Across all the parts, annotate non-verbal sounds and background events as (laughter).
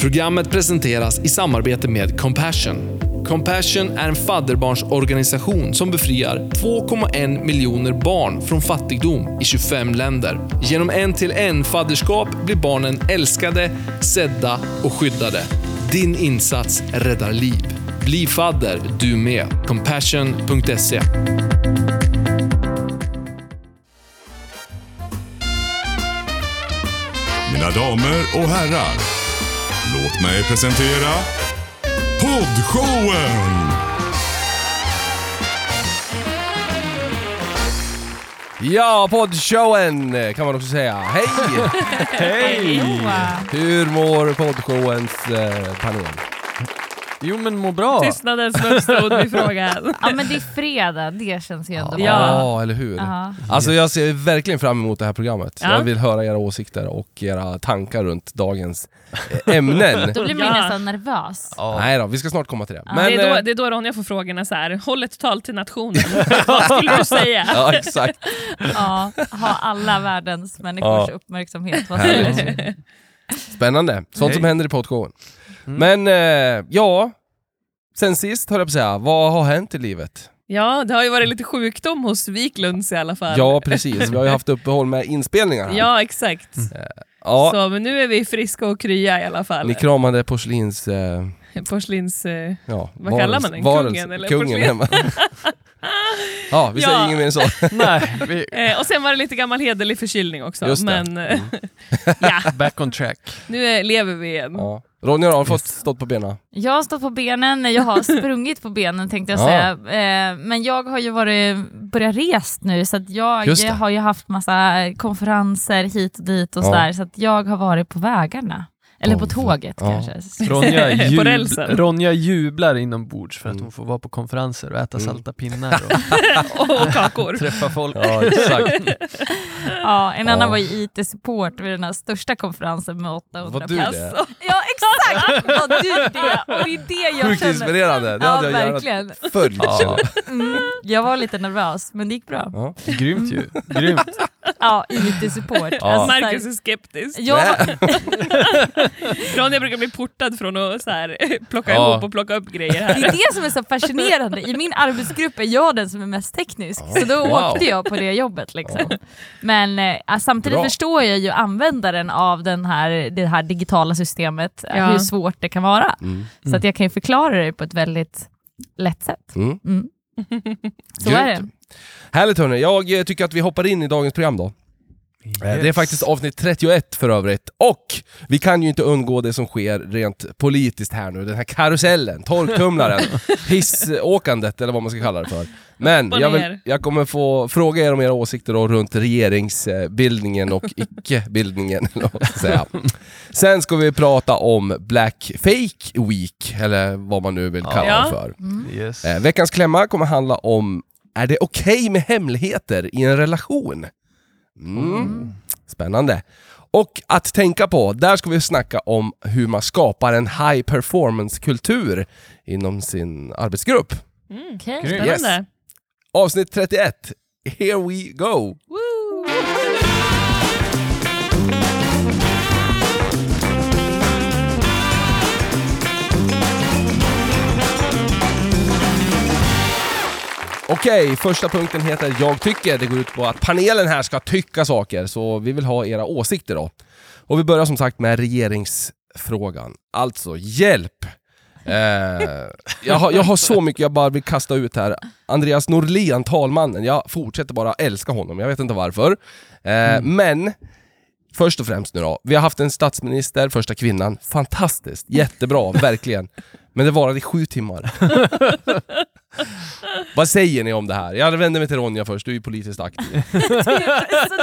Programmet presenteras i samarbete med Compassion. Compassion är en fadderbarnsorganisation som befriar 2,1 miljoner barn från fattigdom i 25 länder. Genom en-till-en fadderskap blir barnen älskade, sedda och skyddade. Din insats räddar liv. Bli fadder du med. Compassion.se Mina damer och herrar, låt mig presentera Poddshowen! Ja, poddshowen kan man också säga. Hej! (laughs) Hej! Hur mår poddshowens eh, panel? Jo men må bra. Tystnaden som uppstod vid frågan. Ja men det är fredag, det känns ju ändå Ja. Ja, eller hur? Ja. Alltså jag ser verkligen fram emot det här programmet. Ja. Jag vill höra era åsikter och era tankar runt dagens eh, ämnen. Då blir man ju Ja. nästan nervös. Nej då, vi ska snart komma till det. Ja. Men, det, är då, eh, det är då Ronja får frågorna så här. håll ett tal till nationen. (laughs) Vad skulle du säga? Ja, exakt. (laughs) Ja, ha alla världens människors Ja. uppmärksamhet. Vad säger du? Härligt. Spännande. Sånt som Hej. händer i poddshowen. Mm. Men eh, ja, sen sist höll jag på att säga, vad har hänt i livet? Ja, det har ju varit lite sjukdom hos Wiklunds i alla fall. Ja, precis. Vi har ju haft uppehåll med inspelningar här. Ja, exakt. Ja, Så, men nu är vi friska och krya i alla fall. ni kramade porslins... Eh, (laughs) Porslins... Eh, ja, Vad kallar man den? varelse- Kungen eller Kungen porslin? hemma. (laughs) ja, vi säger Ja. inget mer än så. (laughs) Nej, vi eh, och sen var det lite gammal hederlig förkylning också. Just det. Men eh, ja, back on track. nu är, lever vi igen. Ja. Ronja har fått stått på benen. Jag har stått på benen, jag har (laughs) sprungit på benen tänkte jag Ja. säga. Eh, men jag har ju varit, börjat rest nu så jag har ju haft massa konferenser hit och dit och Ja. sådär så att jag har varit på vägarna. Eller på tåget ja. kanske. (laughs) Ronja, jub. Ronja jublar inombords för att Mm. hon får vara på konferenser och äta Mm. salta pinnar (laughs) och och kakor. (laughs) träffa folk. Ja, exakt. Ja, en annan Ja. var ju IT-support vid den här största konferensen med 800 Var du det? Ja exakt, var du det? Och det är det jag Sjukt känner. inspirerande. Det Ja hade jag gärna verkligen. följt. Ja, Mm, jag var lite nervös men det gick bra. Ja. grymt ju. Grymt. Ja, IT-support. Ja. Alltså, Marcus är skeptisk. Ja, (laughs) Ronja brukar bli portad från att så här, (laughs) plocka Ja. ihop och plocka upp grejer Det här. är det som är så fascinerande. I min arbetsgrupp är jag den som är mest teknisk, så då Wow. åkte jag på det jobbet. Liksom. Men eh, samtidigt Bra. förstår jag ju användaren av den här, det här digitala systemet, Ja. hur svårt det kan vara. Mm. Så att jag kan ju förklara det på ett väldigt lätt sätt. Mm. Mm. (laughs) Så Grymt. är det. Härligt hörni, jag eh, tycker att vi hoppar in i dagens program då. Eh, Det är Yes. faktiskt avsnitt 31 för övrigt. Och vi kan ju inte undgå det som sker rent politiskt här nu. Den här karusellen, torktumlaren, (laughs) hissåkandet eller vad man ska kalla det för. Men jag, vill, jag kommer få fråga er om era åsikter då runt regeringsbildningen och (laughs) icke-bildningen. Sen ska vi prata om Black Fake Week, eller vad man nu vill kalla Ja. det för. Yes. Eh, veckans klämma kommer handla om, är det okej med hemligheter i en relation? Mm. Spännande. Och att tänka på, där ska vi snacka om hur man skapar en high performance-kultur inom sin arbetsgrupp. Mm. Grymt. Spännande. Avsnitt 31, here we go! Woo! Okej, första punkten heter Jag tycker. Det går ut på att panelen här ska tycka saker, så vi vill ha era åsikter då. Och vi börjar som sagt med regeringsfrågan. Alltså, hjälp! Eh, jag, har, jag har så mycket jag bara vill kasta ut här. Andreas Norlén, talmannen, jag fortsätter bara älska honom, jag vet inte varför. Eh, Men, först och främst nu då, vi har haft en statsminister, första kvinnan, fantastiskt, jättebra, verkligen. Men det varade i sju timmar. (laughs) (laughs) Vad säger ni om det här? Jag vänder mig till Ronja först, du är ju politiskt aktiv. (laughs) så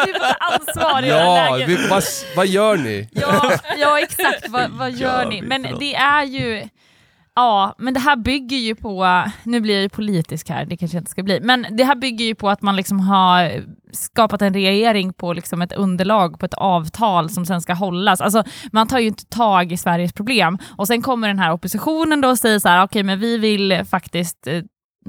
du får ansvar i det här Ja, läget. vi, vad, vad gör ni? Ja, ja exakt, vad, vad gör gör ni? Men det är ju... Ja, men det här bygger ju på, nu blir jag ju politisk här, det kanske jag inte ska bli, men det här bygger ju på att man liksom har skapat en regering på liksom ett underlag, på ett avtal som sen ska hållas. Alltså, man tar ju inte tag i Sveriges problem. Och sen kommer den här oppositionen då och säger så här, okej men vi vill faktiskt eh,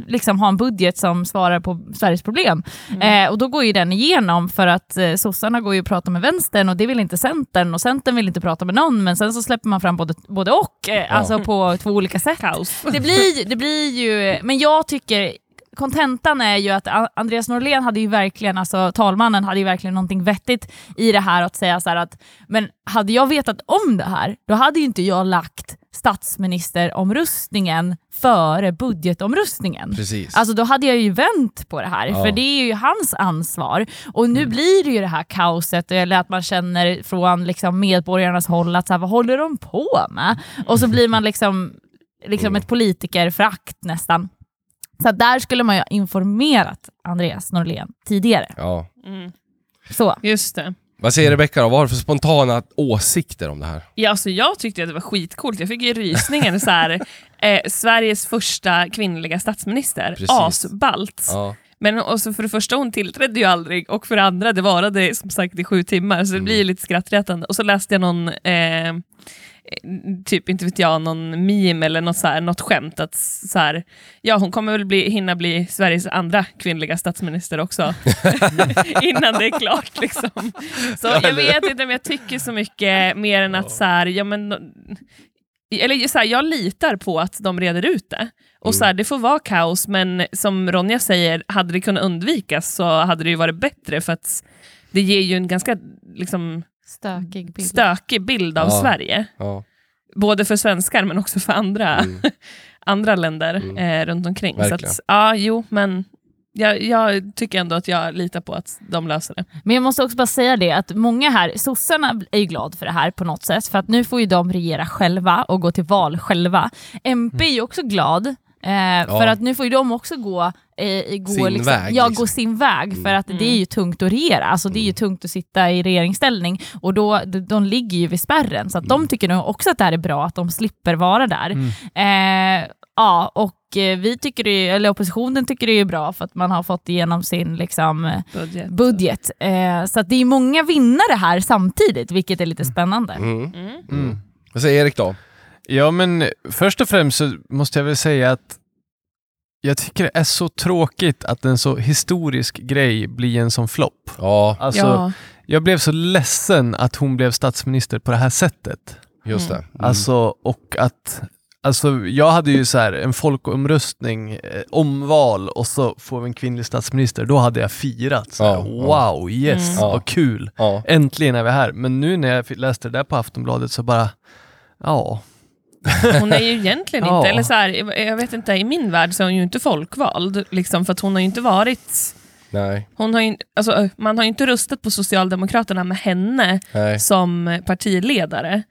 liksom ha en budget som svarar på Sveriges problem. Eh, och då går ju den igenom för att eh, sossarna går ju och pratar med vänstern och det vill inte centern och centern vill inte prata med någon men sen så släpper man fram både, både och, eh, alltså på två olika sätt. Kaos. Det blir, det blir ju, men jag tycker kontentan är ju att Andreas Norlén hade ju verkligen, alltså talmannen hade ju verkligen någonting vettigt i det här att säga så här att men hade jag vetat om det här, då hade ju inte jag lagt statsministeromröstningen före budgetomröstningen. Precis. Alltså då hade jag ju vänt på det här, Ja. för det är ju hans ansvar. Och nu blir det ju det här kaoset, eller att man känner från liksom medborgarnas håll att så här, vad håller de på med? Och så blir man liksom, liksom ett politikerförakt nästan. Så där skulle man ju ha informerat Andreas Norlén tidigare. Ja. Mm. Så. Just det. Vad säger Rebecka då? Vad har du för spontana åsikter om det här? Ja, alltså jag tyckte att det var skitcoolt. Jag fick ju rysningen så här, (laughs) eh, Sveriges första kvinnliga statsminister. Precis. Asballt. Ja. Men och så för det första, hon tillträdde ju aldrig och för det andra, det varade som sagt i sju timmar så det blir ju lite skrattretande. Och så läste jag någon, eh, typ inte vet jag, någon meme eller något, så här, något skämt att så här, ja hon kommer väl bli, hinna bli Sveriges andra kvinnliga statsminister också (laughs) (laughs) innan det är klart. Liksom. Så jag vet inte om jag tycker så mycket mer än att så här, ja men eller så här, jag litar på att de reder ut det. Och så här, Det får vara kaos, men som Ronja säger, hade det kunnat undvikas så hade det ju varit bättre för att det ger ju en ganska liksom, Stökig bild. stökig bild av Ja. Sverige. Ja. Både för svenskar men också för andra, Mm. (laughs) andra länder Mm. eh, runt omkring. Så Verkligen. att, ja, jo, men jag, jag tycker ändå att jag litar på att de löser det. Men jag måste också bara säga det att många här, sossarna är ju glada för det här på något sätt, för att nu får ju de regera själva och gå till val själva. MP är ju också glad, eh, för att nu får ju de också gå, eh, gå, Sin liksom, väg, ja, liksom. gå sin väg, för att det Mm. är ju tungt att regera, alltså det är ju tungt att sitta i regeringsställning och då, de, de ligger ju vid spärren, så att de tycker nog också att det här är bra, att de slipper vara där. Eh, ja, och eh, vi tycker det, eller oppositionen tycker det är bra för att man har fått igenom sin liksom, Budget. budget. Eh, så att det är många vinnare här samtidigt, vilket är lite spännande. Mm. Mm. Mm. Vad säger Erik då? Ja, men först och främst så måste jag väl säga att jag tycker det är så tråkigt att en så historisk grej blir en sån flopp. Ja, Alltså, Ja. jag blev så ledsen att hon blev statsminister på det här sättet. just det. Mm. Alltså, och att Alltså jag hade ju så här en folkomröstning, eh, omval och så får vi en kvinnlig statsminister. Då hade jag firat. Så här, Ja, ja. wow, yes, Mm. Ja. vad kul. ja. Äntligen är vi här. Men nu när jag läste det där på Aftonbladet så bara, ja. Hon är ju egentligen Ja. inte, eller så här, jag vet inte, i min värld så är hon ju inte folkvald, liksom, för att hon har ju inte varit Nej, hon har ju, alltså, man har ju inte röstat på Socialdemokraterna med henne nej. som partiledare.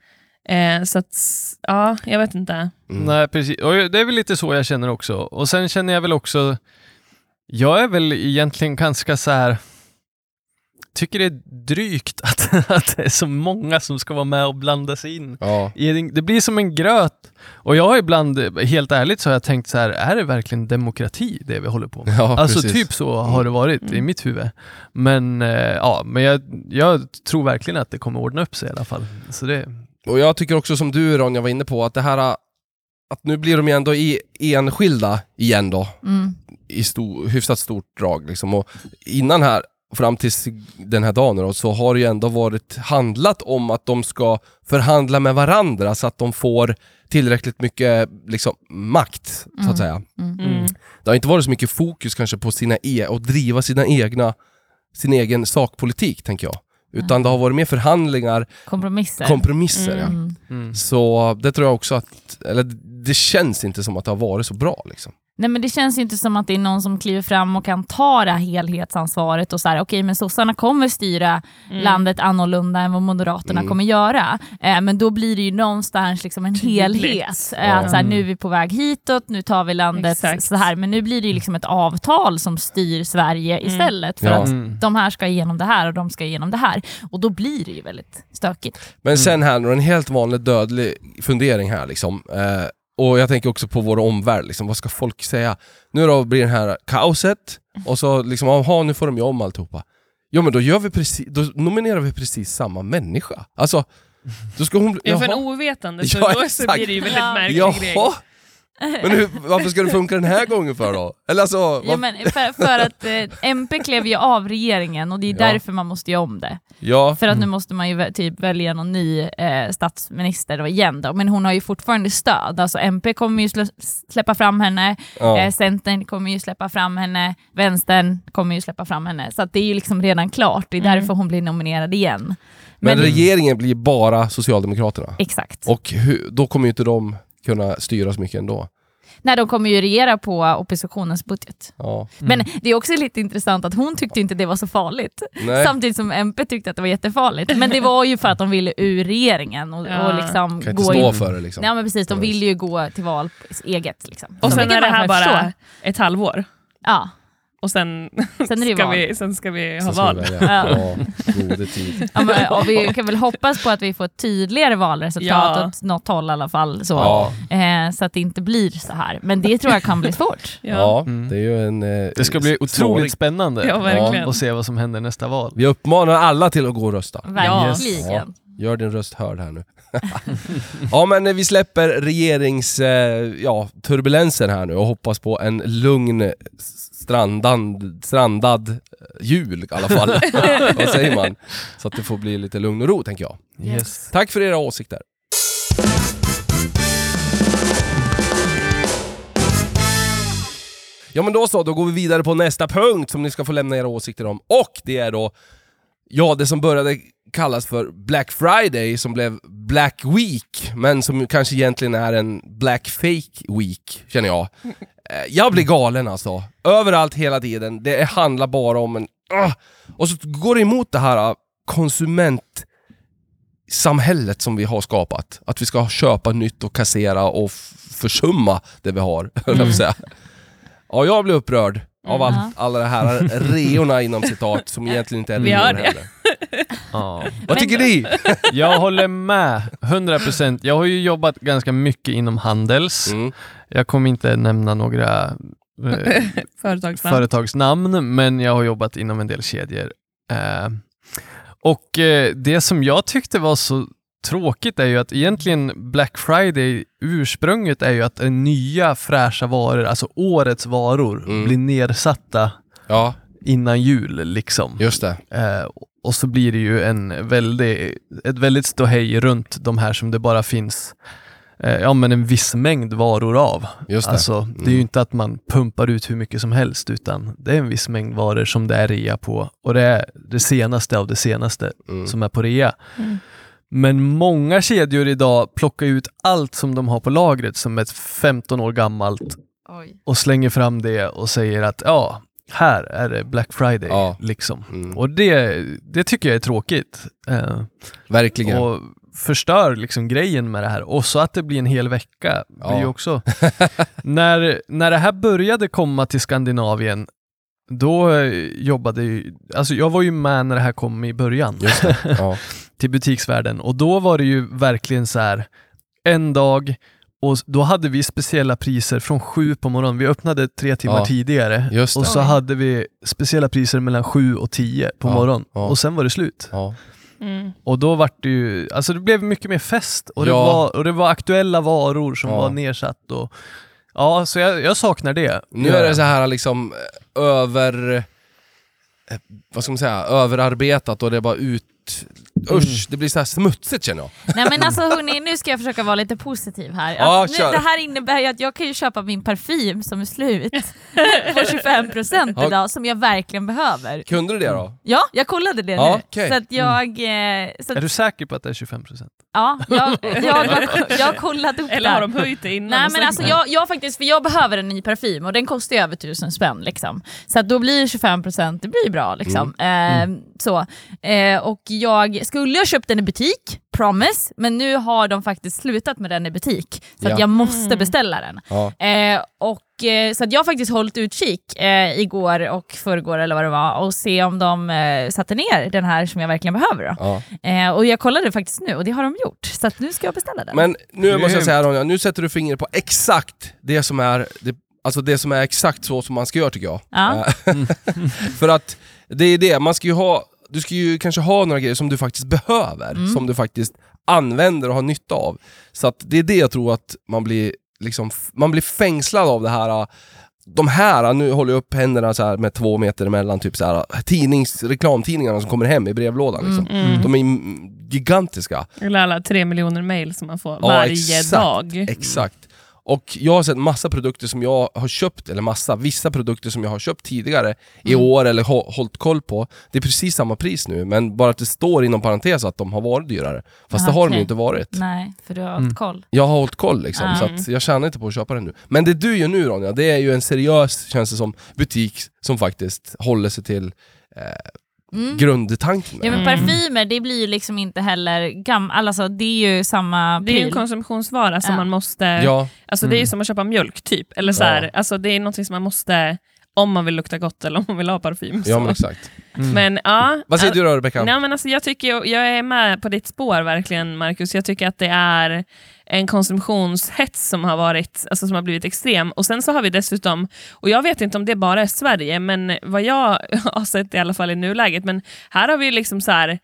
Eh, så att, ja, jag vet inte. Mm. Nej, precis. Och det är väl lite så jag känner också. Och sen känner jag väl också, jag är väl egentligen ganska så här tycker det är drygt att, (laughs) att det är så många som ska vara med och blanda sig in. Ja. i Det blir som en gröt. Och jag har ibland, helt ärligt, så har jag tänkt så här, är det verkligen demokrati det vi håller på med? (laughs) Ja, alltså precis. typ så har det varit i Mm. mitt huvud. Men, eh, ja, men jag, jag tror verkligen att det kommer ordna upp sig i alla fall. Så det, Och jag tycker också som du Ronja var inne på, att det här att nu blir de ju ändå i, enskilda igen då, Mm. i stor, hyfsat stort drag liksom. Och innan här, fram till den här dagen då, så har det ju ändå varit handlat om att de ska förhandla med varandra så att de får tillräckligt mycket liksom, makt, så Mm. att säga. Mm. Mm. Det har inte varit så mycket fokus kanske på sina e och driva sina egna, sin egen sakpolitik, tänker jag. Utan det har varit mer förhandlingar, Kompromisser. kompromisser. Ja. Mm. mm. Så det tror jag också att, eller det känns inte som att det har varit så bra liksom. Nej men det känns ju inte som att det är någon som kliver fram och kan ta det här helhetsansvaret och så här, okej men sossarna kommer styra Mm. landet annorlunda än vad moderaterna Mm. kommer göra. Eh, men då blir det ju någonstans liksom en Tydligt. helhet. Eh, Ja. att så här, Mm. nu är vi på väg hitåt, nu tar vi landet Exakt. så här. Men nu blir det ju liksom ett avtal som styr Sverige Mm. istället. För Ja. att Mm. de här ska igenom det här och de ska igenom det här. Och då blir det ju väldigt stökigt. Men sen här nu, en helt vanlig dödlig fundering här liksom. Eh, och jag tänker också på vår omvärld, liksom. vad ska folk säga? Nu då blir det här kaoset, och så liksom, jaha nu får de ju om alltihopa. Ja men då, gör vi precis, då nominerar vi precis samma människa. Alltså, då ska hon... Ja, för en jaha. ovetande så Ja, då så blir det ju väldigt märklig grej. Men hur, varför ska det funka den här gången för då? Eller alltså, Ja, men för, för att eh, MP klev ju av regeringen och det är Ja. därför man måste göra om det. ja, För att nu måste man ju typ välja någon ny eh, statsminister då igen då. Men hon har ju fortfarande stöd. Alltså MP kommer ju slä- släppa fram henne, ja. eh, Centern kommer ju släppa fram henne, Vänstern kommer ju släppa fram henne. Så det är ju liksom redan klart. Det är Mm. därför hon blir nominerad igen. Men, men- regeringen blir bara Socialdemokraterna. Exakt. Och hur, då kommer ju inte de kunna styra så mycket ändå. Nej, de kommer ju regera på oppositionens budget. Ja. Men det är också lite intressant att hon tyckte inte det var så farligt. Nej. Samtidigt som MP tyckte att det var jättefarligt. Men det var ju för att de ville ur regeringen och, Ja. och liksom Kan inte gå stå in. för det liksom. Ja men precis, de vill ju gå till val eget. Liksom. Och Så sen kan är det här förstå. bara ett halvår. Ja, Och sen, sen är det ska, val. vi, sen ska vi ha val. vi. Ja, gode tid. Ja, men, och vi kan väl hoppas på att vi får ett tydligare valresultat Ja. åt något håll i alla fall. Så, Ja, eh, så att det inte blir så här. Men det tror jag kan bli svårt. (laughs) ja. Mm. det är ju en... Eh, Det ska bli otroligt spännande Ja, att se vad som händer nästa val. Vi uppmanar alla till att gå och rösta. Verkligen. Ja. Gör din röst hörd här nu. (laughs) ja men eh, vi släpper regerings, eh, ja, turbulensen här nu och hoppas på en lugn strandad, strandad eh, jul i alla fall. (laughs) Vad säger man? Så att det får bli lite lugn och ro tänker jag. Yes. Tack för era åsikter. Ja men då så, då går vi vidare på nästa punkt som ni ska få lämna era åsikter om. Och det är då, ja det som började kallas för Black Friday som blev Black Week, men som kanske egentligen är en Black Fake Week, känner jag. Eh, Jag blir galen alltså. Överallt hela tiden. Det handlar bara om en... ah! Och så går det emot det här ah, konsument samhället som vi har skapat. Att vi ska köpa nytt och kassera och försumma det vi har, (laughs) säga. Ja, jag blir upprörd av all, Mm. alla de här (laughs) reorna inom citat som egentligen inte är reor heller. Ja. Vad tycker ni? (laughs) Jag håller med, 100%. Jag har ju jobbat ganska mycket inom Handels. Mm. Jag kommer inte nämna några eh, Företagsnamn. företagsnamn, men jag har jobbat inom en del kedjor. Eh, och eh, det som jag tyckte var så tråkigt är ju att egentligen Black Friday, ursprunget är ju att nya fräscha varor, alltså årets varor, Mm. blir nedsatta Ja, innan jul liksom. just det. Eh, och så blir det ju en väldig, ett väldigt ståhej runt de här som det bara finns eh, ja, men en viss mängd varor av. Just det. Alltså, det är ju Mm. inte att man pumpar ut hur mycket som helst utan det är en viss mängd varor som det är rea på och det är det senaste av det senaste Mm. som är på rea. Mm. Men många kedjor idag plockar ut allt som de har på lagret som är 15 år gammalt Oj. och slänger fram det och säger att ja, här är det Black Friday. Ja. Liksom. Mm. Och det, det tycker jag är tråkigt. Eh, Verkligen. och förstör liksom grejen med det här. Och så att det blir en hel vecka blir Ja. ju också... (laughs) när, när det här började komma till Skandinavien, då eh, jobbade ju... Alltså jag var ju med när det här kom i början. (laughs) Ja. till butiksvärlden och då var det ju verkligen så här en dag och då hade vi speciella priser från sju på morgonen. Vi öppnade tre timmar Ja, tidigare och så hade vi speciella priser mellan sju och tio på Ja, morgonen ja. och sen var det slut. Ja. Mm. Och då var det ju, alltså det blev mycket mer fest och, det, var, och det var aktuella varor som Ja. var nedsatt och Ja, så jag, jag saknar det. Nu är det så här liksom eh, över... eh, Vad ska man säga? Överarbetat och det är bara ut... Usch, det blir så här smutsigt känner jag. Nej men alltså hörni, nu ska jag försöka vara lite positiv här. Ja, nu, kör. det här innebär ju att jag kan ju köpa min parfym som är slut (laughs) på 25% Ja. idag som jag verkligen behöver. Kunde du det då? Ja, jag kollade det Ja, nu. okej. Så att jag... eh, Så Är att, du säker på att det är 25%? ja, jag, (laughs) jag, har, jag har kollat upp Eller har de höjt det innan? Nej men alltså jag, jag faktiskt, för jag behöver en ny parfym och den kostar ju över tusen spänn liksom. Så att då blir 25% det blir bra liksom. Eh, så. Eh, och jag skulle ha köpt den i butik, promise, men nu har de faktiskt slutat med den i butik. Så Ja. att jag måste Mm. beställa den. Ja. Eh, och, eh, så att jag har faktiskt hållit utkik eh, igår och förrgår eller vad det var och se om de eh, satte ner den här som jag verkligen behöver. Då. Ja. Eh, och jag kollade faktiskt nu och det har de gjort. Så att nu ska jag beställa den. Men nu måste jag säga Ronja, nu sätter du fingret på exakt det som är, det, alltså det som är exakt så som man ska göra tycker jag. Ja. Eh, (laughs) För att det är det, man ska ju ha, du ska ju kanske ha några grejer som du faktiskt behöver, Mm. som du faktiskt använder och har nytta av. Så att det är det jag tror att man blir liksom, man blir fängslad av det här äh, de här, äh, nu håller jag upp händerna så här med två meter emellan, typ så här, äh, tidnings, reklamtidningarna som kommer hem i brevlådan. Liksom. Mm. De är mm, gigantiska. Eller alla tre miljoner mail som man får Ja, varje exakt. dag. Exakt. Och jag har sett massa produkter som jag har köpt, eller massa, vissa produkter som jag har köpt tidigare i Mm. år eller hå- hållit koll på. Det är precis samma pris nu, men bara att det står inom parentes att de har varit dyrare. Fast Aha, det har de okej. ju inte varit. Nej, för du har Mm. haft koll. Jag har hållit koll liksom, Ah. så att jag tjänar inte på att köpa den nu. Men det du gör nu Ronja, det är ju en seriös, känns det som, butik som faktiskt håller sig till eh, Mm. grundtanken. Ja men Mm. parfymer, det blir ju liksom inte heller gammalt, alltså det är ju samma Det är ju en pryl. konsumtionsvara som Ja. man måste... Ja, Alltså det är ju Mm. som att köpa mjölk typ. Eller så här, Ja. alltså det är något som man måste, om man vill lukta gott eller om man vill ha parfym. ja så. men exakt. Mm. Men ja. Vad säger du då Rebecka? Nej, men alltså, jag, tycker, jag, jag är med på ditt spår verkligen Marcus. Jag tycker att det är en konsumtionshets som har, varit, alltså, som har blivit extrem. Och sen så har vi dessutom, och jag vet inte om det bara är Sverige, men vad jag (laughs) har sett i alla fall i nuläget, men här har vi liksom så här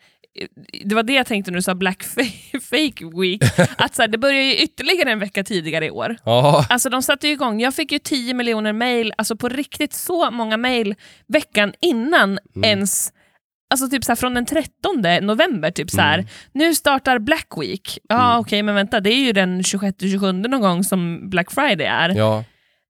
det var det jag tänkte när du sa Black Fa- (laughs) Fake Week, (laughs) att så här, det börjar ju ytterligare en vecka tidigare i år. Ja, Alltså de satte ju igång, jag fick ju 10 miljoner mail, alltså på riktigt så många mail veckan innan Mm. ens Alltså typ så från den 13 november, typ så. Mm. nu startar Black Week. Ja Mm. okej, men vänta, det är ju den 26-27 någon gång som Black Friday är. ja.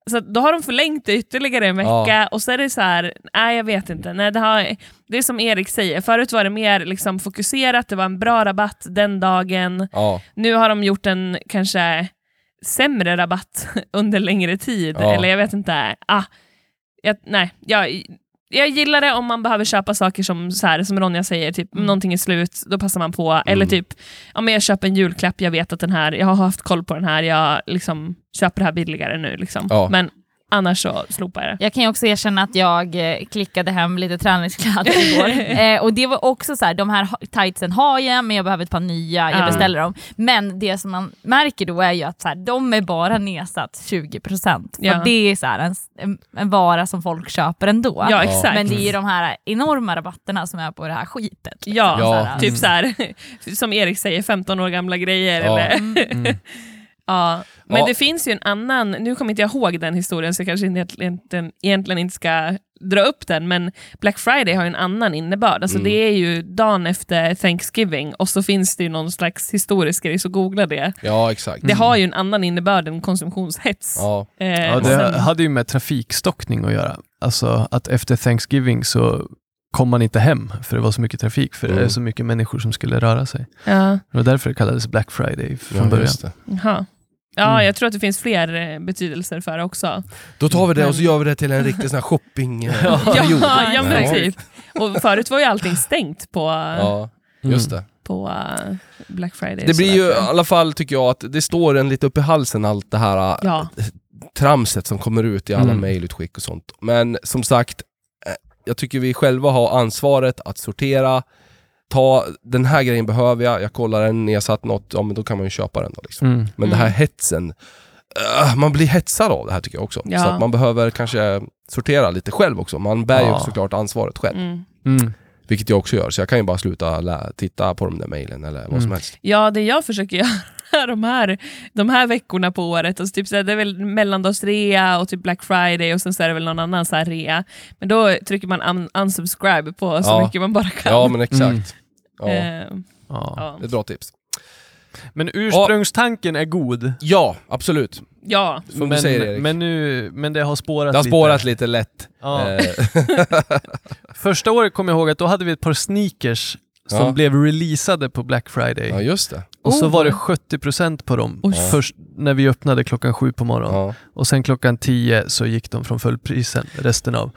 Så då har de förlängt det ytterligare en vecka Ja. och så är det så här, nej jag vet inte. Nej, det, har, det är som Erik säger, förut var det mer liksom fokuserat, det var en bra rabatt den dagen. ja. Nu har de gjort en kanske sämre rabatt (laughs) under längre tid, Ja. eller jag vet inte. Ah, jag, nej, jag, jag gillar det om man behöver köpa saker som, så här, som Ronja säger, typ Mm. någonting är slut, då passar man på. Eller typ, ja, men jag köper en julklapp, jag vet att den här, jag har haft koll på den här, jag liksom köper det här billigare nu. Liksom. Ja. Men annars så slopar jag det. Jag kan ju också erkänna att jag eh, klickade hem lite träningskläder igår. (laughs) eh, och det var också så här, de här tightsen har jag, men jag behöver ett par nya, jag Ja. beställer dem. Men det som man märker då är ju att så här, de är bara nedsatt 20%. För Ja. det är så här, en, en, vara som folk köper ändå. Ja, exakt. Men det är ju de här enorma rabatterna som är på det här skitet. liksom. Ja, Så Ja. typ så här, (laughs) som Erik säger, 15 år gamla grejer. Ja. Eller, Mm. (laughs) ja. Men Ja. det finns ju en annan, nu kommer inte jag ihåg den historien så jag kanske inte, egentligen, egentligen inte ska dra upp den, men Black Friday har ju en annan innebörd. Alltså Mm. Det är ju dagen efter Thanksgiving och så finns det ju någon slags historisk grej, så googla det. ja, exakt. Det har ju en annan innebörd än konsumtionshets. Ja. Eh, Ja, det sen- hade ju med trafikstockning att göra. Alltså att efter Thanksgiving så kom man inte hem för det var så mycket trafik, för det Mm. är så mycket människor som skulle röra sig. ja. Det var därför det kallades Black Friday från ja, början. Ja, Mm. jag tror att det finns fler eh, betydelser för det också. Då tar vi det och så gör vi det till en riktig sån här shopping eh, (laughs) Ja. (laughs) Ja, ja men typ. Och förut var ju allting stängt på, Ja, just det. på eh, Black Friday. Det blir ju i alla fall, tycker jag, att det står en lite upp i halsen allt det här Ja. tramset som kommer ut i alla Mm. mejlutskick och sånt. Men som sagt, jag tycker vi själva har ansvaret att sortera, ta den här grejen behöver jag, jag kollar den, nedsatt något, ja men då kan man ju köpa den då liksom. Mm. Men det här Mm. hetsen, eh, man blir hetsad av det här tycker jag också. Ja. Så att man behöver kanske sortera lite själv också. Man bär ju Ja. såklart ansvaret själv. Mm. Mm. Vilket jag också gör, så jag kan ju bara sluta titta på de där mejlen eller vad som Mm. helst. Ja, det jag försöker göra (laughs) de här, de här veckorna på året, alltså typ så här, det är väl mellandagsrea och typ Black Friday och sen så är det väl någon annan så här rea. Men då trycker man un unsubscribe på så Ja. mycket man bara kan. Ja men exakt. Ja, Eh, Ja. ja. det är ett bra tips. Men ursprungstanken är god. Ja, absolut. ja. Som du säger Erik. men, nu, men det har spårat det har lite. spårat lite lätt. Ja. Eh, (laughs) Första året kommer jag ihåg att då hade vi ett par sneakers som Ja. blev releasade på Black Friday. ja, just det. Och så Oh. var det 70% på dem Oj. först när vi öppnade klockan sju på morgonen. Ja. Och sen klockan 10 så gick de från fullprisen resten av.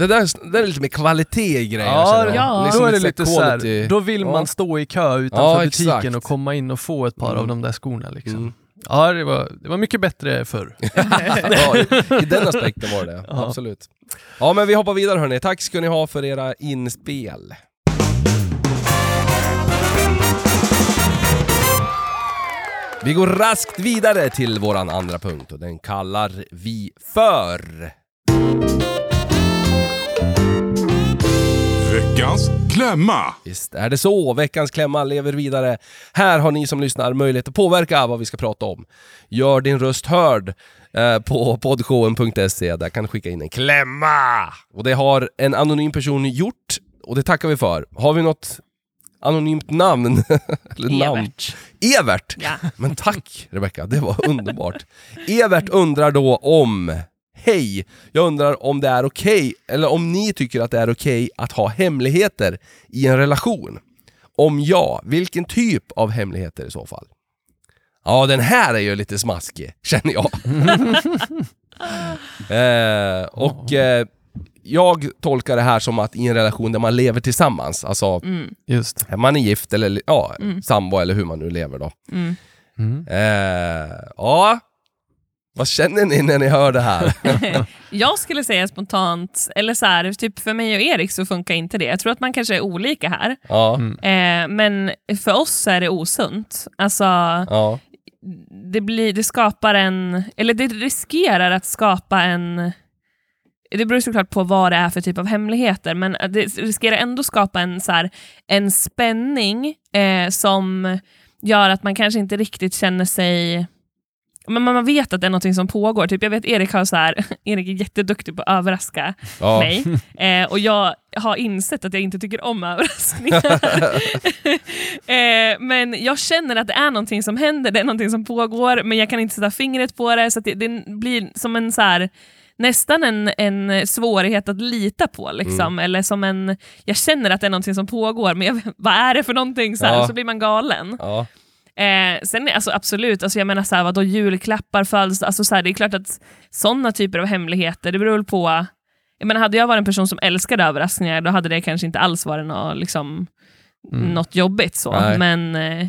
Det där det där är lite mer kvalitet i grejer. Ja, känner jag. ja. Liksom då är det lite så här, quality. då vill Ja. man stå i kö utanför Ja, butiken exakt. och komma in och få ett par av Mm. de där skorna. Liksom. Mm. Ja, det var, det var mycket bättre förr. (laughs) ja, i, I den aspekten var det det. (laughs) Ja. Absolut. Ja men vi hoppar vidare hörni. Tack ska ni ha för era inspel. Vi går raskt vidare till våran andra punkt och den kallar vi för... Veckans klämma. Visst är det så. Veckans klämma lever vidare. Här har ni som lyssnar möjlighet att påverka vad vi ska prata om. Gör din röst hörd eh, på poddshowen.se. Där kan du skicka in en klämma. Och det har en anonym person gjort och det tackar vi för. Har vi något anonymt namn? (laughs) Eller namn? Evert. Evert! Ja. Men tack Rebecka, det var underbart. Evert undrar då om Hej! Jag undrar om det är okej, eller om ni tycker att det är okej att ha hemligheter i en relation. Om ja, vilken typ av hemligheter i så fall? Ja, den här är ju lite smaskig, (laughs) känner jag. (laughs) eh, och eh, jag tolkar det här som att i en relation där man lever tillsammans, alltså Mm, Just. man är gift eller ja, Mm. sambo eller hur man nu lever då. mm. Mm. Eh, ja, vad känner ni när ni hör det här? (laughs) Jag skulle säga spontant, eller så här, typ för mig och Erik så funkar inte det. Jag tror att man kanske är olika här. ja, Mm. Eh, men för oss är det osunt. Alltså, ja, det, blir, det skapar en, eller det riskerar att skapa en det beror såklart på vad det är för typ av hemligheter, men det riskerar ändå skapa en, så här, en spänning eh, som gör att man kanske inte riktigt känner sig... Men man vet att det är något som pågår. Typ jag vet Erik har så här, (laughs) Erik är jätteduktig på att överraska ja. mig. (laughs) Eh, och jag har insett att jag inte tycker om överraskningar. (laughs) eh, men jag känner att det är någonting som händer, det är någonting som pågår, men jag kan inte sätta fingret på det. Så det, det blir som en så här, nästan en, en svårighet att lita på. Liksom. Eller som en, jag känner att det är någonting som pågår, men jag, vad är det för någonting? Så, här, Ja. så blir man galen. ja. Eh, sen alltså absolut, alltså jag menar så här, vadå, julklappar, födelsedag, alltså så här, det är klart att sådana typer av hemligheter, det beror väl på. Jag menar, hade jag varit en person som älskade överraskningar, då hade det kanske inte alls varit något, liksom, Mm. något jobbigt. så. Nej. Men eh,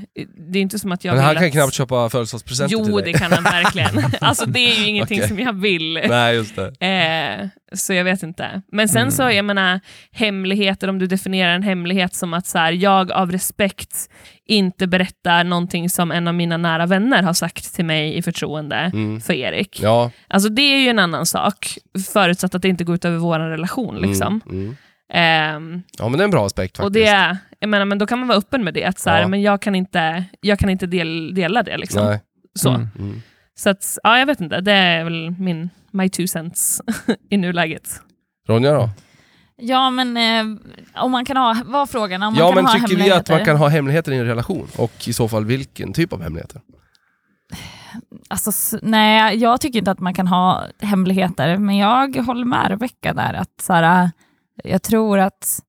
det är inte som att jag Men han kan att... knappt köpa födelsedagspresenter till Jo, dig. det kan han verkligen. (laughs) alltså det är ju ingenting Okej. som jag vill. Nej, just det. Eh, så jag vet inte. Men sen så, jag menar, hemligheter, om du definierar en hemlighet som att så här, jag av respekt inte berättar någonting som en av mina nära vänner har sagt till mig i förtroende Mm. för Erik. Ja. Alltså det är ju en annan sak, förutsatt att det inte går ut över vår relation. Liksom. Mm. Mm. Ehm, Ja, men det är en bra aspekt faktiskt. och det, jag menar, men då kan man vara öppen med det, att så här, Ja. men jag kan inte, jag kan inte del, dela det. Liksom. Nej. Så. Mm. Mm. så att, ja, jag vet inte, det är väl min my two cents (laughs) i nuläget. Ronja då? Ja, men eh, om man kan ha, vad frågan? Om man Ja, kan men ha tycker vi att man kan ha hemligheter i en relation? Och i så fall vilken typ av hemligheter? Alltså, s- nej, jag tycker inte att man kan ha hemligheter, men jag håller med Rebecka där. Att, så här, jag tror att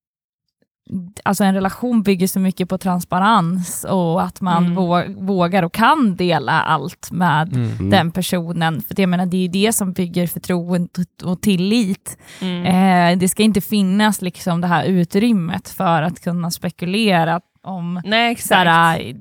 alltså, en relation bygger så mycket på transparens och att man Mm. vå- vågar och kan dela allt med Mm. Mm. den personen. För jag menar, det är ju det som bygger förtroende och tillit. Mm. Eh, det ska inte finnas liksom, det här utrymmet för att kunna spekulera om Nej, exakt. såhär,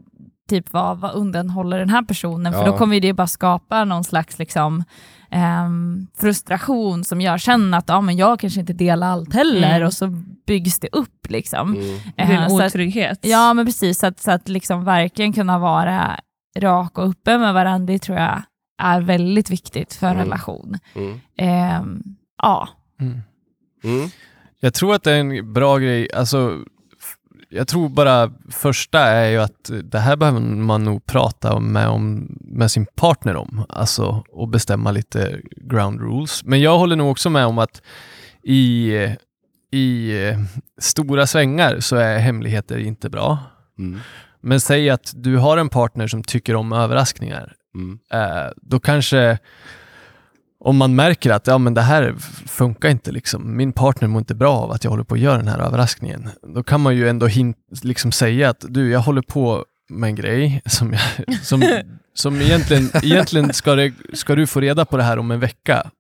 typ vad, vad undanhåller den här personen? För Ja. då kommer det bara skapa någon slags liksom, ehm, frustration som gör sen att ja, men jag kanske inte delar allt heller Mm. och så byggs det upp. Liksom. Mm. det blir Eh, en så att, otrygghet. ja men precis, så att, så att liksom verkligen kunna vara rak och öppen med varandra, det tror jag är väldigt viktigt för en Mm. relation. Mm. Ehm, ja. Mm. Mm. Jag tror att det är en bra grej, alltså jag tror bara första är ju att det här behöver man nog prata med, om, med sin partner om, alltså och bestämma lite ground rules. Men jag håller nog också med om att i, i eh, stora svängar så är hemligheter inte bra. Mm. Men säg att du har en partner som tycker om överraskningar. Mm. Eh, då kanske om man märker att ja, men det här funkar inte, liksom. min partner mår inte bra av att jag håller på att göra den här överraskningen. Då kan man ju ändå hint, liksom säga att du, jag håller på med en grej som, jag, (laughs) som, som egentligen, egentligen ska, det, ska du få reda på det här om en vecka,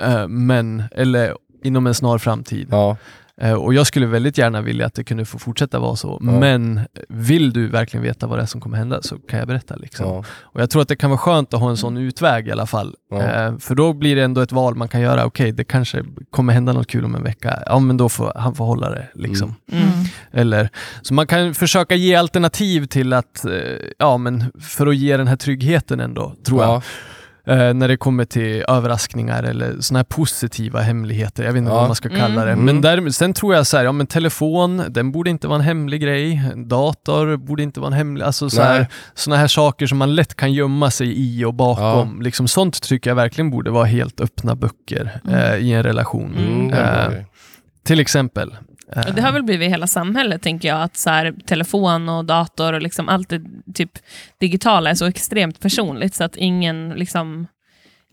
eh, men, eller inom en snar framtid. Ja. Eh, och jag skulle väldigt gärna vilja att det kunde få fortsätta vara så, Ja. men vill du verkligen veta vad det är som kommer hända så kan jag berätta. Liksom. Ja. Och Jag tror att det kan vara skönt att ha en sån utväg i alla fall. Ja. Eh, för då blir det ändå ett val man kan göra. Okej, det kanske kommer hända något kul om en vecka. Ja, men då får han får hålla det. Liksom. Mm. Eller, så man kan försöka ge alternativ till att, eh, ja men för att ge den här tryggheten ändå, tror jag. Ja. Eh, när det kommer till överraskningar eller sådana här positiva hemligheter. Jag vet inte Ja. vad man ska kalla det. Mm. Men där, sen tror jag så här, ja men telefon, den borde inte vara en hemlig grej. Dator borde inte vara en hemlig, alltså så här, såna här saker som man lätt kan gömma sig i och bakom. Liksom, sånt tycker jag verkligen borde vara helt öppna böcker eh, i en relation. Mm, Eh, till exempel. Och det har väl blivit hela samhället, tänker jag, att så här, telefon och dator och liksom allt det typ, digitala är så extremt personligt så att ingen liksom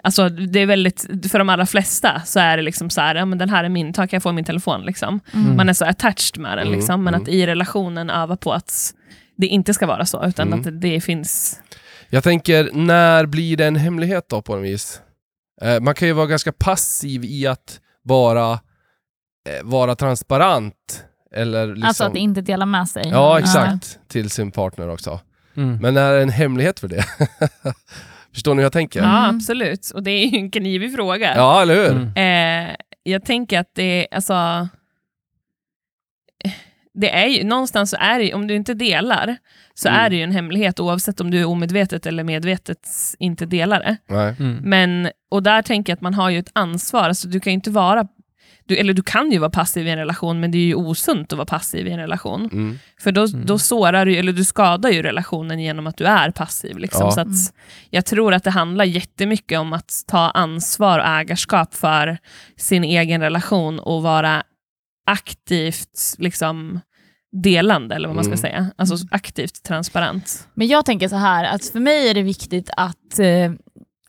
Alltså det är väldigt, för de allra flesta så är det liksom så här, ja men den här är min, ta kan jag få min telefon liksom. Mm. Man är så attached med den Mm, liksom, men mm. att i relationen öva på att det inte ska vara så, utan Mm. att det, det finns... Jag tänker, när blir det en hemlighet då på något vis? Eh, man kan ju vara ganska passiv i att vara, eh, vara transparent. Eller liksom, Alltså att inte dela med sig. Ja, exakt. Till sin partner också. mm. Men är det en hemlighet för det? (laughs) Förstår ni hur jag tänker? Ja, Mm. absolut. Och det är ju en knivig fråga. Ja, eller hur? Mm. Eh, jag tänker att det, alltså... Det är ju, någonstans så är det ju- om du inte delar, så Mm. är det ju en hemlighet oavsett om du är omedvetet eller medvetet inte delar det. Mm. Men, och där tänker jag att man har ju ett ansvar, alltså du kan ju inte vara du, eller du kan ju vara passiv i en relation, men det är ju osunt att vara passiv i en relation. Mm. För då, Mm. då sårar du, eller du skadar ju relationen genom att du är passiv. Liksom. Ja. Så att jag tror att det handlar jättemycket om att ta ansvar och ägarskap för sin egen relation och vara aktivt liksom, delande, eller vad man ska Mm. säga. Alltså aktivt transparent. Men jag tänker så här, att för mig är det viktigt att, eh,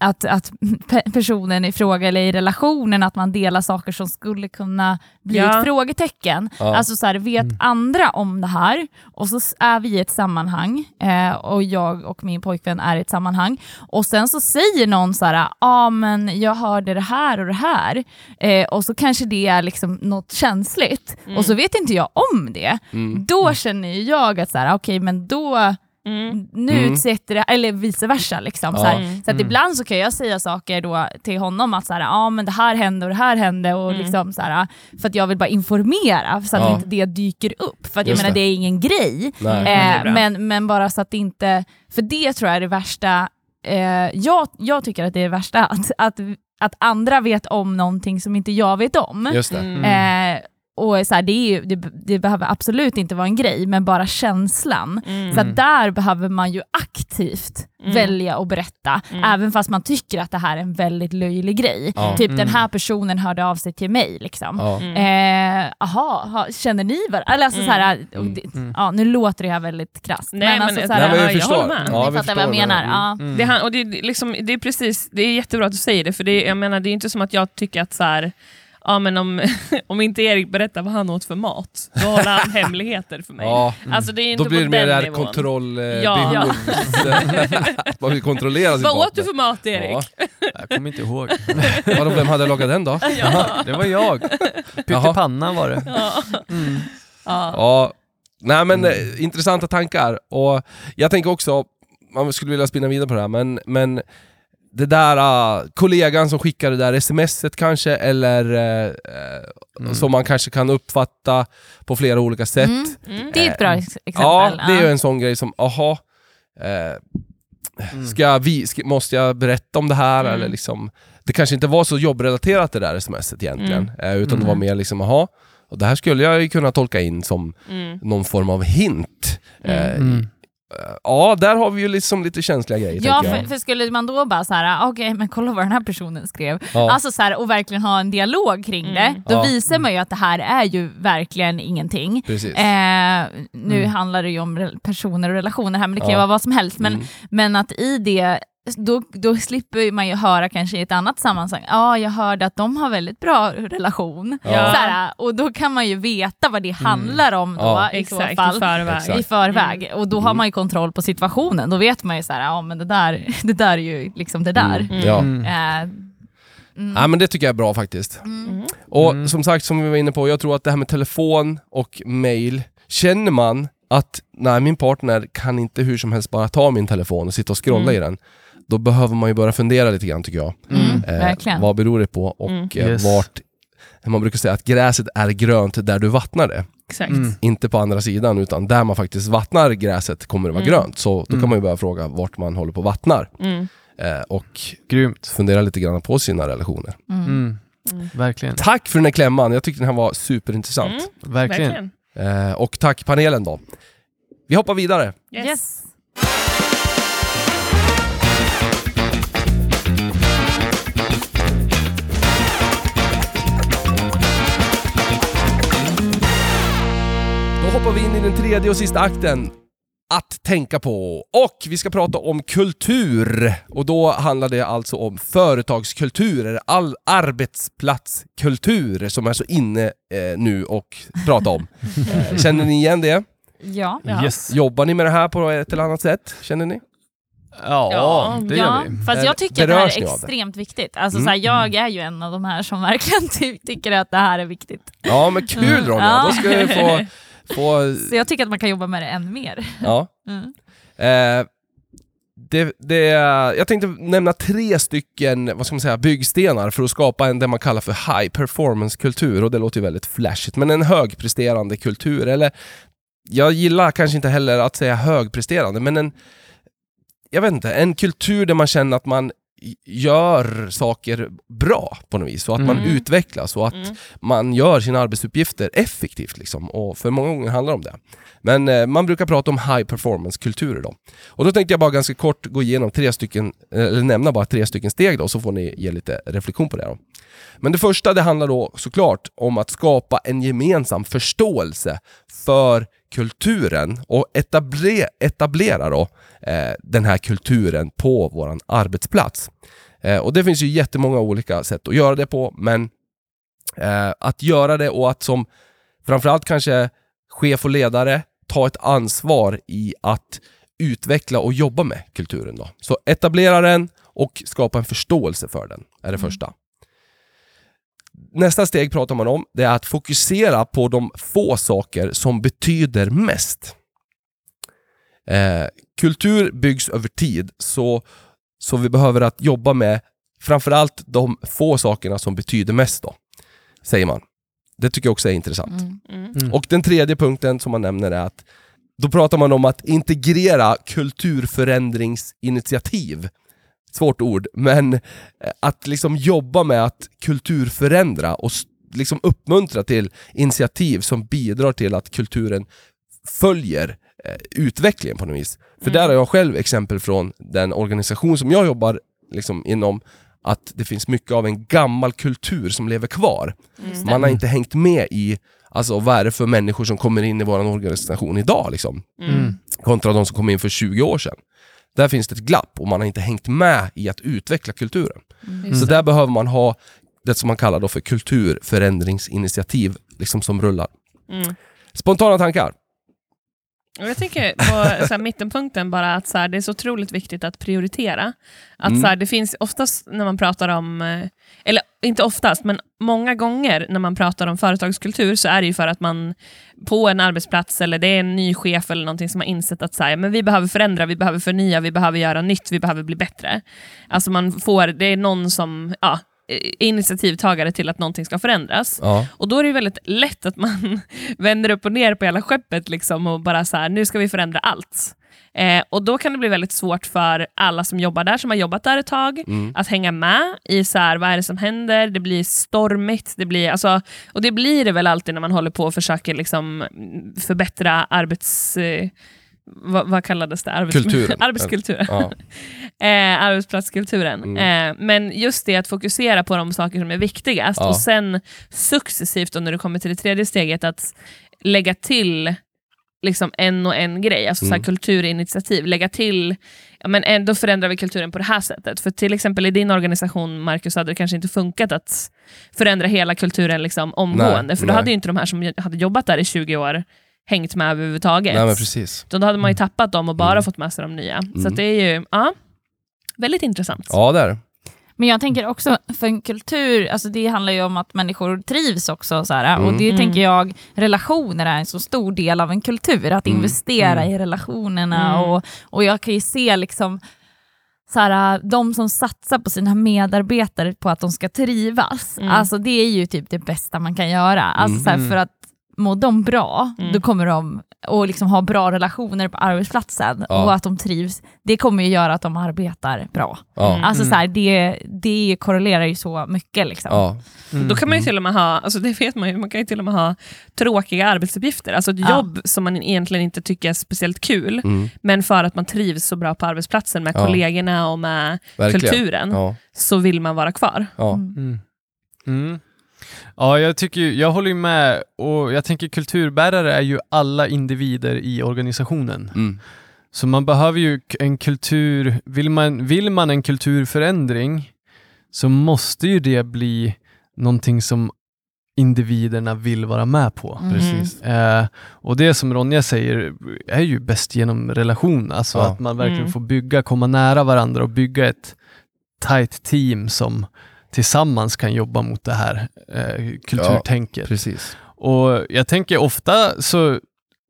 att, att (laughs) pe- personen i fråga, eller i relationen, att man delar saker som skulle kunna bli Ja. ett frågetecken. Ja. Alltså så här, vet Mm. andra om det här och så är vi i ett sammanhang eh, och jag och min pojkvän är i ett sammanhang och sen så säger någon så här, ja ah, men jag hörde det här och det här eh, och så kanske det är liksom något känsligt Mm. och så vet inte jag om det. Mm. Då känner jag att så här, okej men då Mm. nu Mm. utsätter det, eller vice versa. Liksom, Ja. så här. Mm. så att Mm. ibland så kan jag säga saker då till honom att så här, ja men det här hände och det här hände och Mm. liksom så här, för att jag vill bara informera så att Ja. inte det dyker upp. För att jag menar det. det är ingen grej. Nej. Det är Eh, men, men bara så att det inte, för det tror jag är det värsta, eh, jag, jag tycker att det är det värsta, att, att, att andra vet om någonting som inte jag vet om. Just det. Mm. Eh, och så här, det, är ju, det, det behöver absolut inte vara en grej, men bara känslan. Mm. Så att där behöver man ju aktivt Mm. välja och berätta, Mm. även fast man tycker att det här är en väldigt löjlig grej. Ja. Typ Mm. den här personen hörde av sig till mig. Liksom. Ja. Mm. Eh, aha, ha, känner ni varandra? Alltså, Mm. så här, och Mm. det, Mm. ja, nu låter det här väldigt krasst. Nej, men alltså, det- så här, Nej, men Ja, jag jag håller med. Ja, ni vi fattar vad jag menar. Mm. Ja. Mm. Det, han, och det, är liksom, det, är precis, det är jättebra att du säger det, för det, jag menar, det är inte som att jag tycker att så här, ja, men om, (laughs) om inte Erik berättar vad han åt för mat, då håller han hemligheter för mig. Ja. Alltså, det är inte Då blir det mer den det här kontrollbehov. Ja. Ja. (laughs) Man vill kontrollera sin Vad åt du för mat Erik? Ja. Jag kommer inte ihåg. (laughs) Vadå, vem hade lagat den då? Ja. Det var jag. Pyttipanna var det. Ja. Mm. Ja. Ja, nej men Mm. eh, intressanta tankar. Och jag tänker också, man skulle vilja spinna vidare på det här, men, men det där uh, kollegan som skickar det där smset kanske, eller eh, Mm. som man kanske kan uppfatta på flera olika sätt. Mm. Mm. Det är ett bra ex- exempel. Ja, det är ju en sån grej som, aha, eh, Mm. ska jag, vi, ska, måste jag berätta om det här? Mm. Eller liksom, det kanske inte var så jobbrelaterat det där smset egentligen, eh, utan det var Mm. mer liksom, aha, och det här skulle jag ju kunna tolka in som Mm. någon form av hint. Eh, Mm. Ja, där har vi ju liksom lite känsliga grejer Ja, för, för skulle man då bara så här, ah, okej men kolla vad den här personen skrev, Ja. alltså så här, och verkligen ha en dialog kring det, Mm. då Ja. visar man ju att det här är ju verkligen ingenting. Precis. Eh, nu Mm. handlar det ju om personer och relationer här, men det kan ju Ja. vara vad som helst. Men, Mm. men att i det, då, då slipper man ju höra kanske i ett annat sammanhang, ja ah, jag hörde att de har väldigt bra relation. Ja. Så här, och då kan man ju veta vad det handlar om då Ja. i så Exakt, i fall. förväg. Exakt. I förväg. Och då har Mm. man ju kontroll på situationen. Då vet man ju så här, ja men det där, (laughs) det där är ju liksom det där. Mm. Mm. Ja. Mm. Eh, mm. ja, men det tycker jag är bra faktiskt. Mm. Och Mm. som sagt, som vi var inne på, jag tror att det här med telefon och mail, känner man att nej, min partner kan inte hur som helst bara ta min telefon och sitta och scrolla Mm. i den, då behöver man ju börja fundera lite grann tycker jag. Mm, Eh, vad beror det på och Mm. eh, Yes. vart... Man brukar säga att gräset är grönt där du vattnar det. Exakt. Mm. Inte på andra sidan, utan där man faktiskt vattnar gräset kommer det vara Mm. grönt. Så då kan Mm. man ju börja fråga vart man håller på och vattnar. Mm. eh, och Grymt. fundera lite grann på sina relationer. Mm. Verkligen. Tack för den här klämman, jag tyckte den här var superintressant. Mm, Verkligen. verkligen. Eh, och tack panelen då. Vi hoppar vidare. Yes. Yes. Hoppar vi in i den tredje och sista akten. Att tänka på. Och vi ska prata om kultur. Och då handlar det alltså om företagskultur, eller all arbetsplatskultur som är så inne eh, nu och prata om. Eh, (laughs) Känner ni igen det? Ja. Ja. Yes. Jobbar ni med det här på ett eller annat sätt? Känner ni? Ja, Ja, det ja, gör vi. fast jag tycker att det här är extremt viktigt. Alltså, Mm. så här, jag är ju en av de här som (laughs) verkligen ty tycker att det här är viktigt. Ja men kul Mm. Ronja, Ja. då ska vi få... (laughs) få Så jag tycker att man kan jobba med det än mer. ja. (laughs) Mm. Eh, det, det, jag tänkte nämna tre stycken vad ska man säga, byggstenar för att skapa en det man kallar för high performance-kultur och det låter ju väldigt flashigt, men en högpresterande kultur, eller jag gillar kanske inte heller att säga högpresterande, men en jag vet inte, en kultur där man känner att man gör saker bra på något vis och att man Mm. utvecklas och att Mm. man gör sina arbetsuppgifter effektivt liksom. och för många gånger handlar det om det. Men eh, man brukar prata om high performance-kulturer då. Och då tänkte jag bara ganska kort gå igenom tre stycken, eh, eller nämna bara tre stycken steg då, så får ni ge lite reflektion på det då. Men det första det handlar då såklart om att skapa en gemensam förståelse för kulturen och etablera, etablera då, eh, den här kulturen på våran arbetsplats. Eh, och det finns ju jättemånga olika sätt att göra det på, men eh, att göra det och att som framförallt kanske chef och ledare ta ett ansvar i att utveckla och jobba med kulturen. Då. Så etablera den och skapa en förståelse för den, är det första. Nästa steg pratar man om, det är att fokusera på de få saker som betyder mest. Eh, kultur byggs över tid, så, så vi behöver att jobba med framförallt de få sakerna som betyder mest då, säger man. Det tycker jag också är intressant. Mm. Mm. Mm. Och den tredje punkten som man nämner är att då pratar man om att integrera kulturförändringsinitiativ. Svårt ord, men eh, att liksom jobba med att kulturförändra och liksom uppmuntra till initiativ som bidrar till att kulturen följer eh, utvecklingen på något vis. För Mm. där har jag själv exempel från den organisation som jag jobbar liksom inom, att det finns mycket av en gammal kultur som lever kvar. Mm. Man har inte hängt med i Alltså vad är det för människor som kommer in i vår organisation idag liksom? Mm. Kontra de som kom in för 20 år sedan. Där finns det ett glapp och man har inte hängt med i att utveckla kulturen. Just Så där behöver man ha det som man kallar då för kulturförändringsinitiativ liksom som rullar. Mm. Spontana tankar? Jag tänker på så här, mittenpunkten bara att så här, det är så otroligt viktigt att prioritera. Att Mm. så här, det finns oftast när man pratar om, eh, eller inte oftast, men många gånger när man pratar om företagskultur så är det ju för att man på en arbetsplats eller det är en ny chef eller någonting som har insett att så här, men vi behöver förändra, vi behöver förnya, vi behöver göra nytt, vi behöver bli bättre. Alltså man får, det är någon som ja, initiativtagare till att någonting ska förändras. Ja. Och då är det väldigt lätt att man (laughs) vänder upp och ner på hela skeppet liksom och bara så här, nu ska vi förändra allt. Eh, och då kan det bli väldigt svårt för alla som jobbar där, som har jobbat där ett tag, Mm. att hänga med i så här, vad är det som händer, det blir stormigt, det blir, alltså, och det blir det väl alltid när man håller på och försöker liksom, mm, förbättra arbets... Eh, vad, vad kallades det? Arbets Kulturen. (laughs) Arbetskulturen. Ja. (laughs) eh, arbetsplatskulturen. Mm. Eh, men just det att fokusera på de saker som är viktigast Ja. och sen successivt då när du kommer till det tredje steget att lägga till liksom en och en grej, alltså så Mm. här kulturinitiativ. Lägga till, ja, men ändå förändrar vi kulturen på det här sättet. För till exempel i din organisation, Marcus, hade det kanske inte funkat att förändra hela kulturen liksom omgående. Nej, för då nej. hade ju inte de här som hade jobbat där i 20 år hängt med överhuvudtaget. Nej men precis. Då hade man ju tappat dem och bara Mm. fått med sig de nya. Så Mm. att det är ju ja, väldigt intressant. Ja där. Men jag tänker också, för en kultur, alltså det handlar ju om att människor trivs också. Så här, Mm. Och det Mm. tänker jag, relationer är en så stor del av en kultur. Att Mm. investera Mm. i relationerna. Mm. Och, och jag kan ju se liksom, så här, de som satsar på sina medarbetare på att de ska trivas. Mm. Alltså det är ju typ det bästa man kan göra. Alltså, så här, Mm. för att mår de bra, Mm. då kommer de att liksom ha bra relationer på arbetsplatsen Ja. och att de trivs. Det kommer ju göra att de arbetar bra. Ja. Mm. Alltså så här, det, det korrelerar ju så mycket. Liksom. Ja. Mm. Då kan man ju till och med ha, alltså det vet man ju, man kan ju till och med ha tråkiga arbetsuppgifter. Alltså ett Ja. jobb som man egentligen inte tycker är speciellt kul, Mm. men för att man trivs så bra på arbetsplatsen med Ja. kollegorna och med Verkligen. kulturen, Ja. så vill man vara kvar. Ja. Ja, jag, tycker, jag håller ju med och jag tänker kulturbärare är ju alla individer i organisationen. Mm. Så man behöver ju en kultur, vill man, vill man en kulturförändring så måste ju det bli någonting som individerna vill vara med på. Mm. Precis. Eh, och det som Ronja säger är ju bäst genom relation, alltså Ja. att man verkligen Mm. får bygga, komma nära varandra och bygga ett tight team som tillsammans kan jobba mot det här eh, kulturtänket. Precis. Och jag tänker ofta, så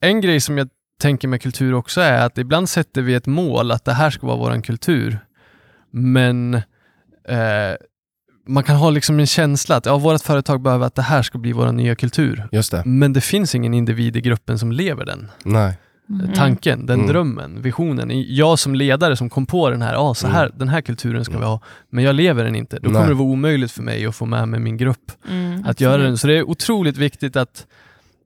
en grej som jag tänker med kultur också är att ibland sätter vi ett mål att det här ska vara våran kultur. Men eh, man kan ha liksom en känsla att ja, vårt företag behöver att det här ska bli vår nya kultur. Just det. Men det finns ingen individ i gruppen som lever den Nej. Mm. tanken, den Mm. drömmen, visionen. Jag som ledare som kom på den här, ah, så här den här kulturen ska vi ha, men jag lever den inte. Då Nej. kommer det vara omöjligt för mig att få med mig min grupp Mm. att göra den. Så det är otroligt viktigt att,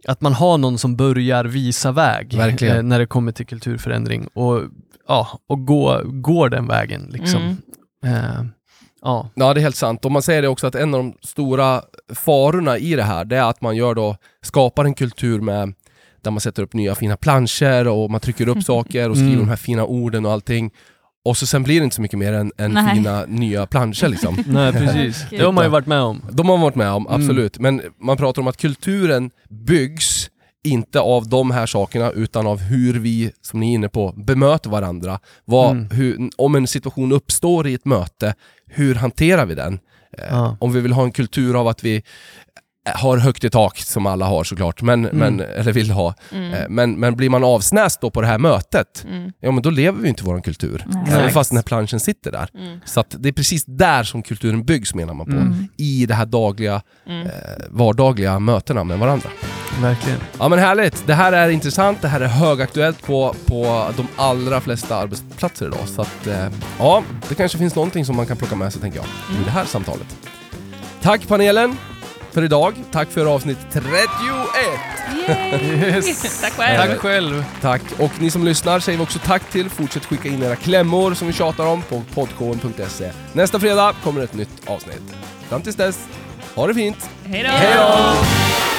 att man har någon som börjar visa väg Verkligen. eh, när det kommer till kulturförändring och, ja, och gå, går den vägen. Liksom. Mm. Eh, ja. Ja, det är helt sant. Och man säger det också att en av de stora farorna i det här, det är att man gör då, skapar en kultur med där man sätter upp nya fina planscher och man trycker upp (laughs) saker och skriver Mm. de här fina orden och allting. Och så sen blir det inte så mycket mer än, än Nej. fina nya planscher (laughs) liksom. Nej, precis. (laughs) Det har man ju varit med om. De har man varit med om, Mm. absolut. Men man pratar om att kulturen byggs inte av de här sakerna utan av hur vi, som ni är inne på, bemöter varandra. Vad, Mm. hur, om en situation uppstår i ett möte, hur hanterar vi den? Ja. Om vi vill ha en kultur av att vi har högt i tak, som alla har såklart, men, Mm. men, eller vill ha. Mm. Eh, Men, men blir man avsnäst då på det här mötet, Mm. ja men då lever vi inte vår kultur. Även fast den här planschen sitter där. Mm. Så att det är precis där som kulturen byggs menar man på. Mm. I det här dagliga, Mm. eh, vardagliga mötena med varandra. Verkligen. Ja men härligt! Det här är intressant, det här är högaktuellt på, på de allra flesta arbetsplatser idag. Så att, eh, ja, det kanske finns någonting som man kan plocka med sig tänker jag, i det här samtalet. Tack panelen för idag. Tack för avsnitt 31! Yes. (laughs) Tack själv. Tack själv. Tack! Och ni som lyssnar säger vi också tack till. Fortsätt skicka in era klämmor som vi tjatar om på podkåren.se. Nästa fredag kommer ett nytt avsnitt. Fram tills dess, ha det fint! Hej då!